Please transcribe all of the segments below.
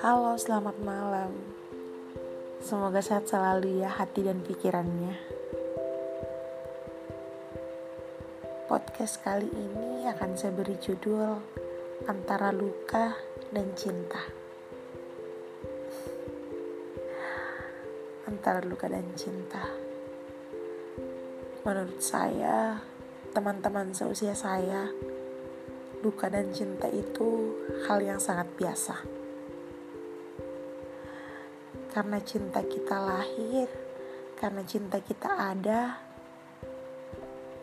Halo, selamat malam. Semoga sehat selalu ya hati dan pikirannya. Podcast kali ini akan saya beri judul Antara Luka dan Cinta. Antara luka dan cinta. Menurut saya, teman-teman seusia saya, luka dan cinta itu hal yang sangat biasa karena cinta kita lahir, karena cinta kita ada,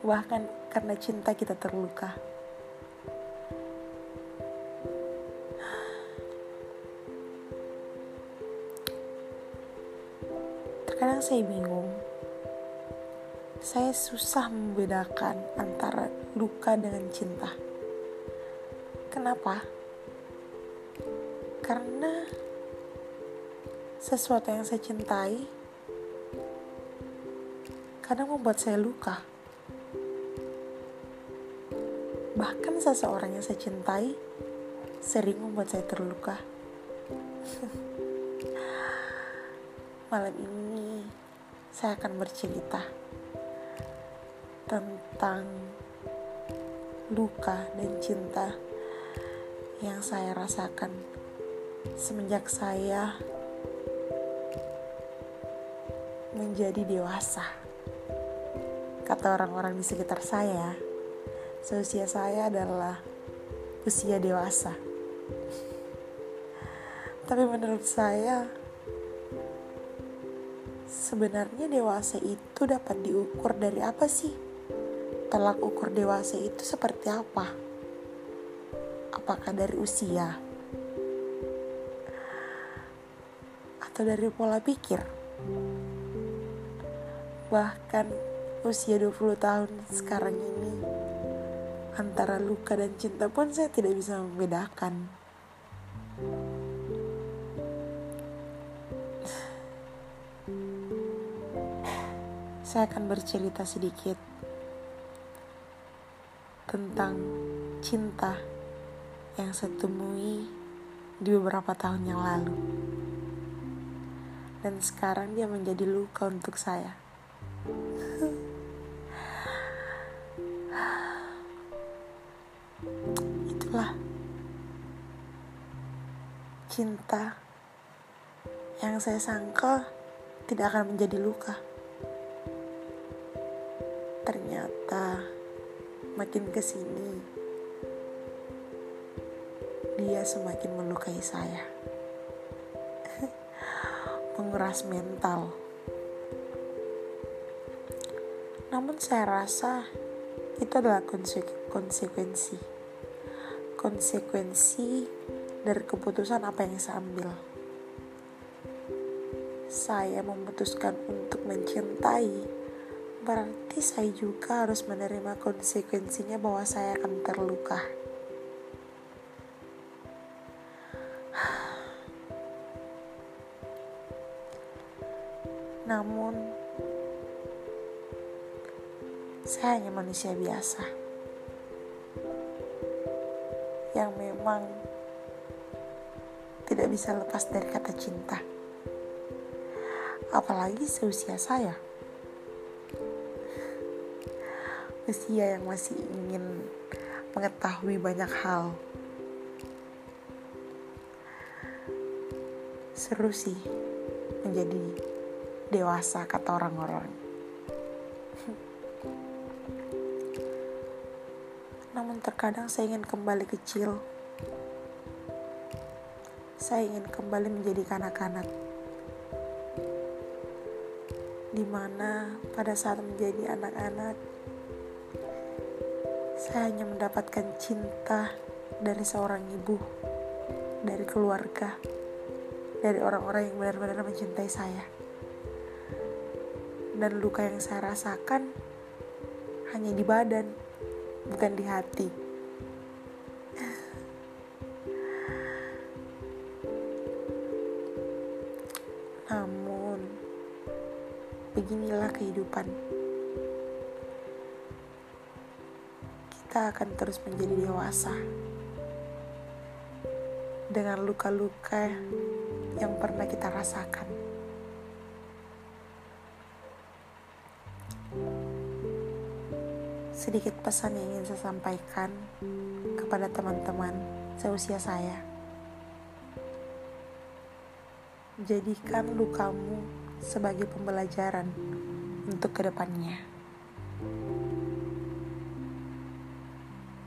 bahkan karena cinta kita terluka. Terkadang saya bingung, saya susah membedakan antara luka dengan cinta. Kenapa? Karena sesuatu yang saya cintai kadang membuat saya luka. Bahkan seseorang yang saya cintai sering membuat saya terluka. Malam ini saya akan bercerita tentang luka dan cinta yang saya rasakan semenjak saya menjadi dewasa. Kata orang-orang di sekitar saya, seusia saya adalah usia dewasa. Tapi menurut saya, sebenarnya dewasa itu dapat diukur dari apa sih? Telak ukur dewasa itu seperti apa? Apakah dari usia? Atau dari pola pikir? Bahkan usia 20 tahun sekarang ini antara luka dan cinta pun saya tidak bisa membedakan. Saya akan bercerita sedikit tentang cinta yang saya temui di beberapa tahun yang lalu. Dan sekarang dia menjadi luka untuk saya. Itulah cinta yang saya sangka tidak akan menjadi luka. Makin ke sini dia semakin melukai saya. Menguras mental. Namun saya rasa itu adalah konsekuensi. Konsekuensi dari keputusan apa yang saya ambil. Saya memutuskan untuk mencintai, berarti saya juga harus menerima konsekuensinya bahwa saya akan terluka. Namun, saya hanya manusia biasa yang memang tidak bisa lepas dari kata cinta. Apalagi seusia saya. Usia yang masih ingin mengetahui banyak hal. Seru sih menjadi dewasa kata orang-orang. namun terkadang saya ingin kembali kecil. Saya ingin kembali menjadi kanak-kanak. Di mana pada saat menjadi anak-anak, saya hanya mendapatkan cinta dari seorang ibu, dari keluarga, dari orang-orang yang benar-benar mencintai saya. Dan luka yang saya rasakan hanya di badan bukan di hati. Namun, beginilah kehidupan. Kita akan terus menjadi dewasa dengan luka-luka yang pernah kita rasakan. Sedikit pesan yang ingin saya sampaikan kepada teman-teman seusia saya. Jadikan lukamu sebagai pembelajaran untuk ke depannya.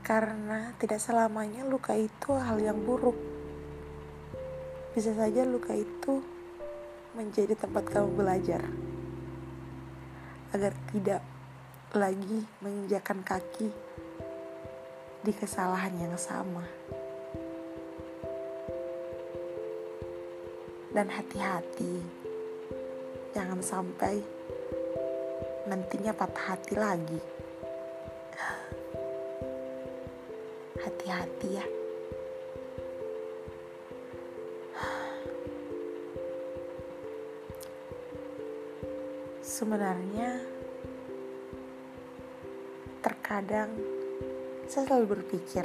Karena tidak selamanya luka itu hal yang buruk bisa saja luka itu menjadi tempat kamu belajar agar tidak lagi menginjakan kaki di kesalahan yang sama. Dan hati-hati, jangan sampai nantinya patah hati lagi. Hati-hati ya. Sebenarnya, terkadang saya selalu berpikir,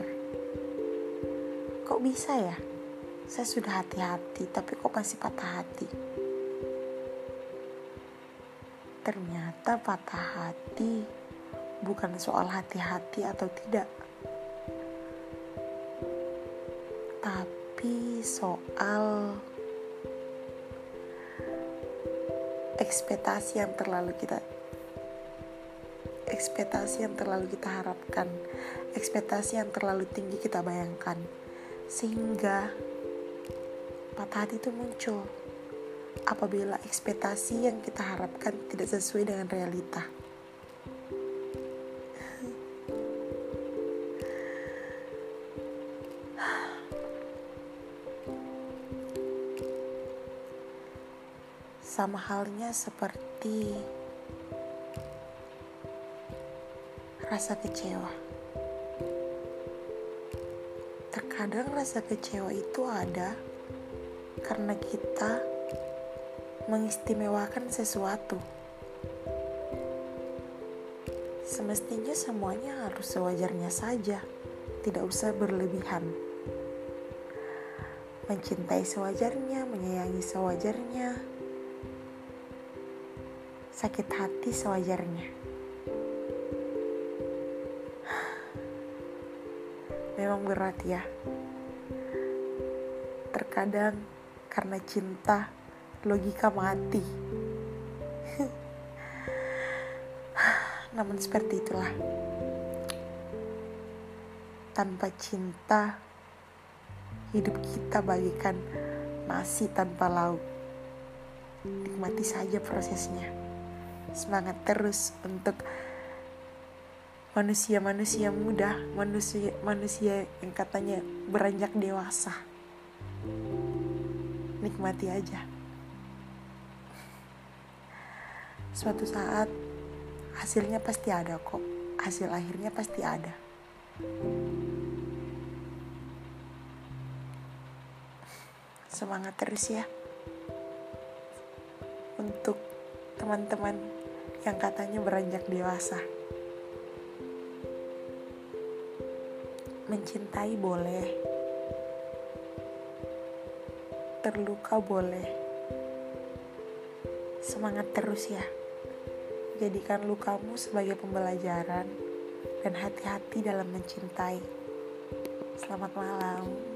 kok bisa ya? Saya sudah hati-hati, tapi kok masih patah hati? Ternyata patah hati bukan soal hati-hati atau tidak, soal ekspektasi yang terlalu kita ekspektasi yang terlalu kita harapkan, ekspektasi yang terlalu tinggi kita bayangkan, sehingga patah hati itu muncul apabila ekspektasi yang kita harapkan tidak sesuai dengan realita. Sama halnya seperti rasa kecewa. Terkadang rasa kecewa itu ada karena kita mengistimewakan sesuatu. Semestinya semuanya harus sewajarnya saja, tidak usah berlebihan. Mencintai sewajarnya, menyayangi sewajarnya, sakit hati sewajarnya. Memang berat ya. Terkadang karena cinta, logika mati. Namun seperti itulah. Tanpa cinta, hidup kita bagikan nasi tanpa lauk. Nikmati saja prosesnya semangat terus untuk manusia-manusia muda, manusia manusia yang katanya beranjak dewasa. Nikmati aja. Suatu saat hasilnya pasti ada kok. Hasil akhirnya pasti ada. Semangat terus ya. Untuk teman-teman yang katanya beranjak dewasa. Mencintai boleh, terluka boleh. Semangat terus ya. Jadikan lukamu sebagai pembelajaran dan hati-hati dalam mencintai. Selamat malam.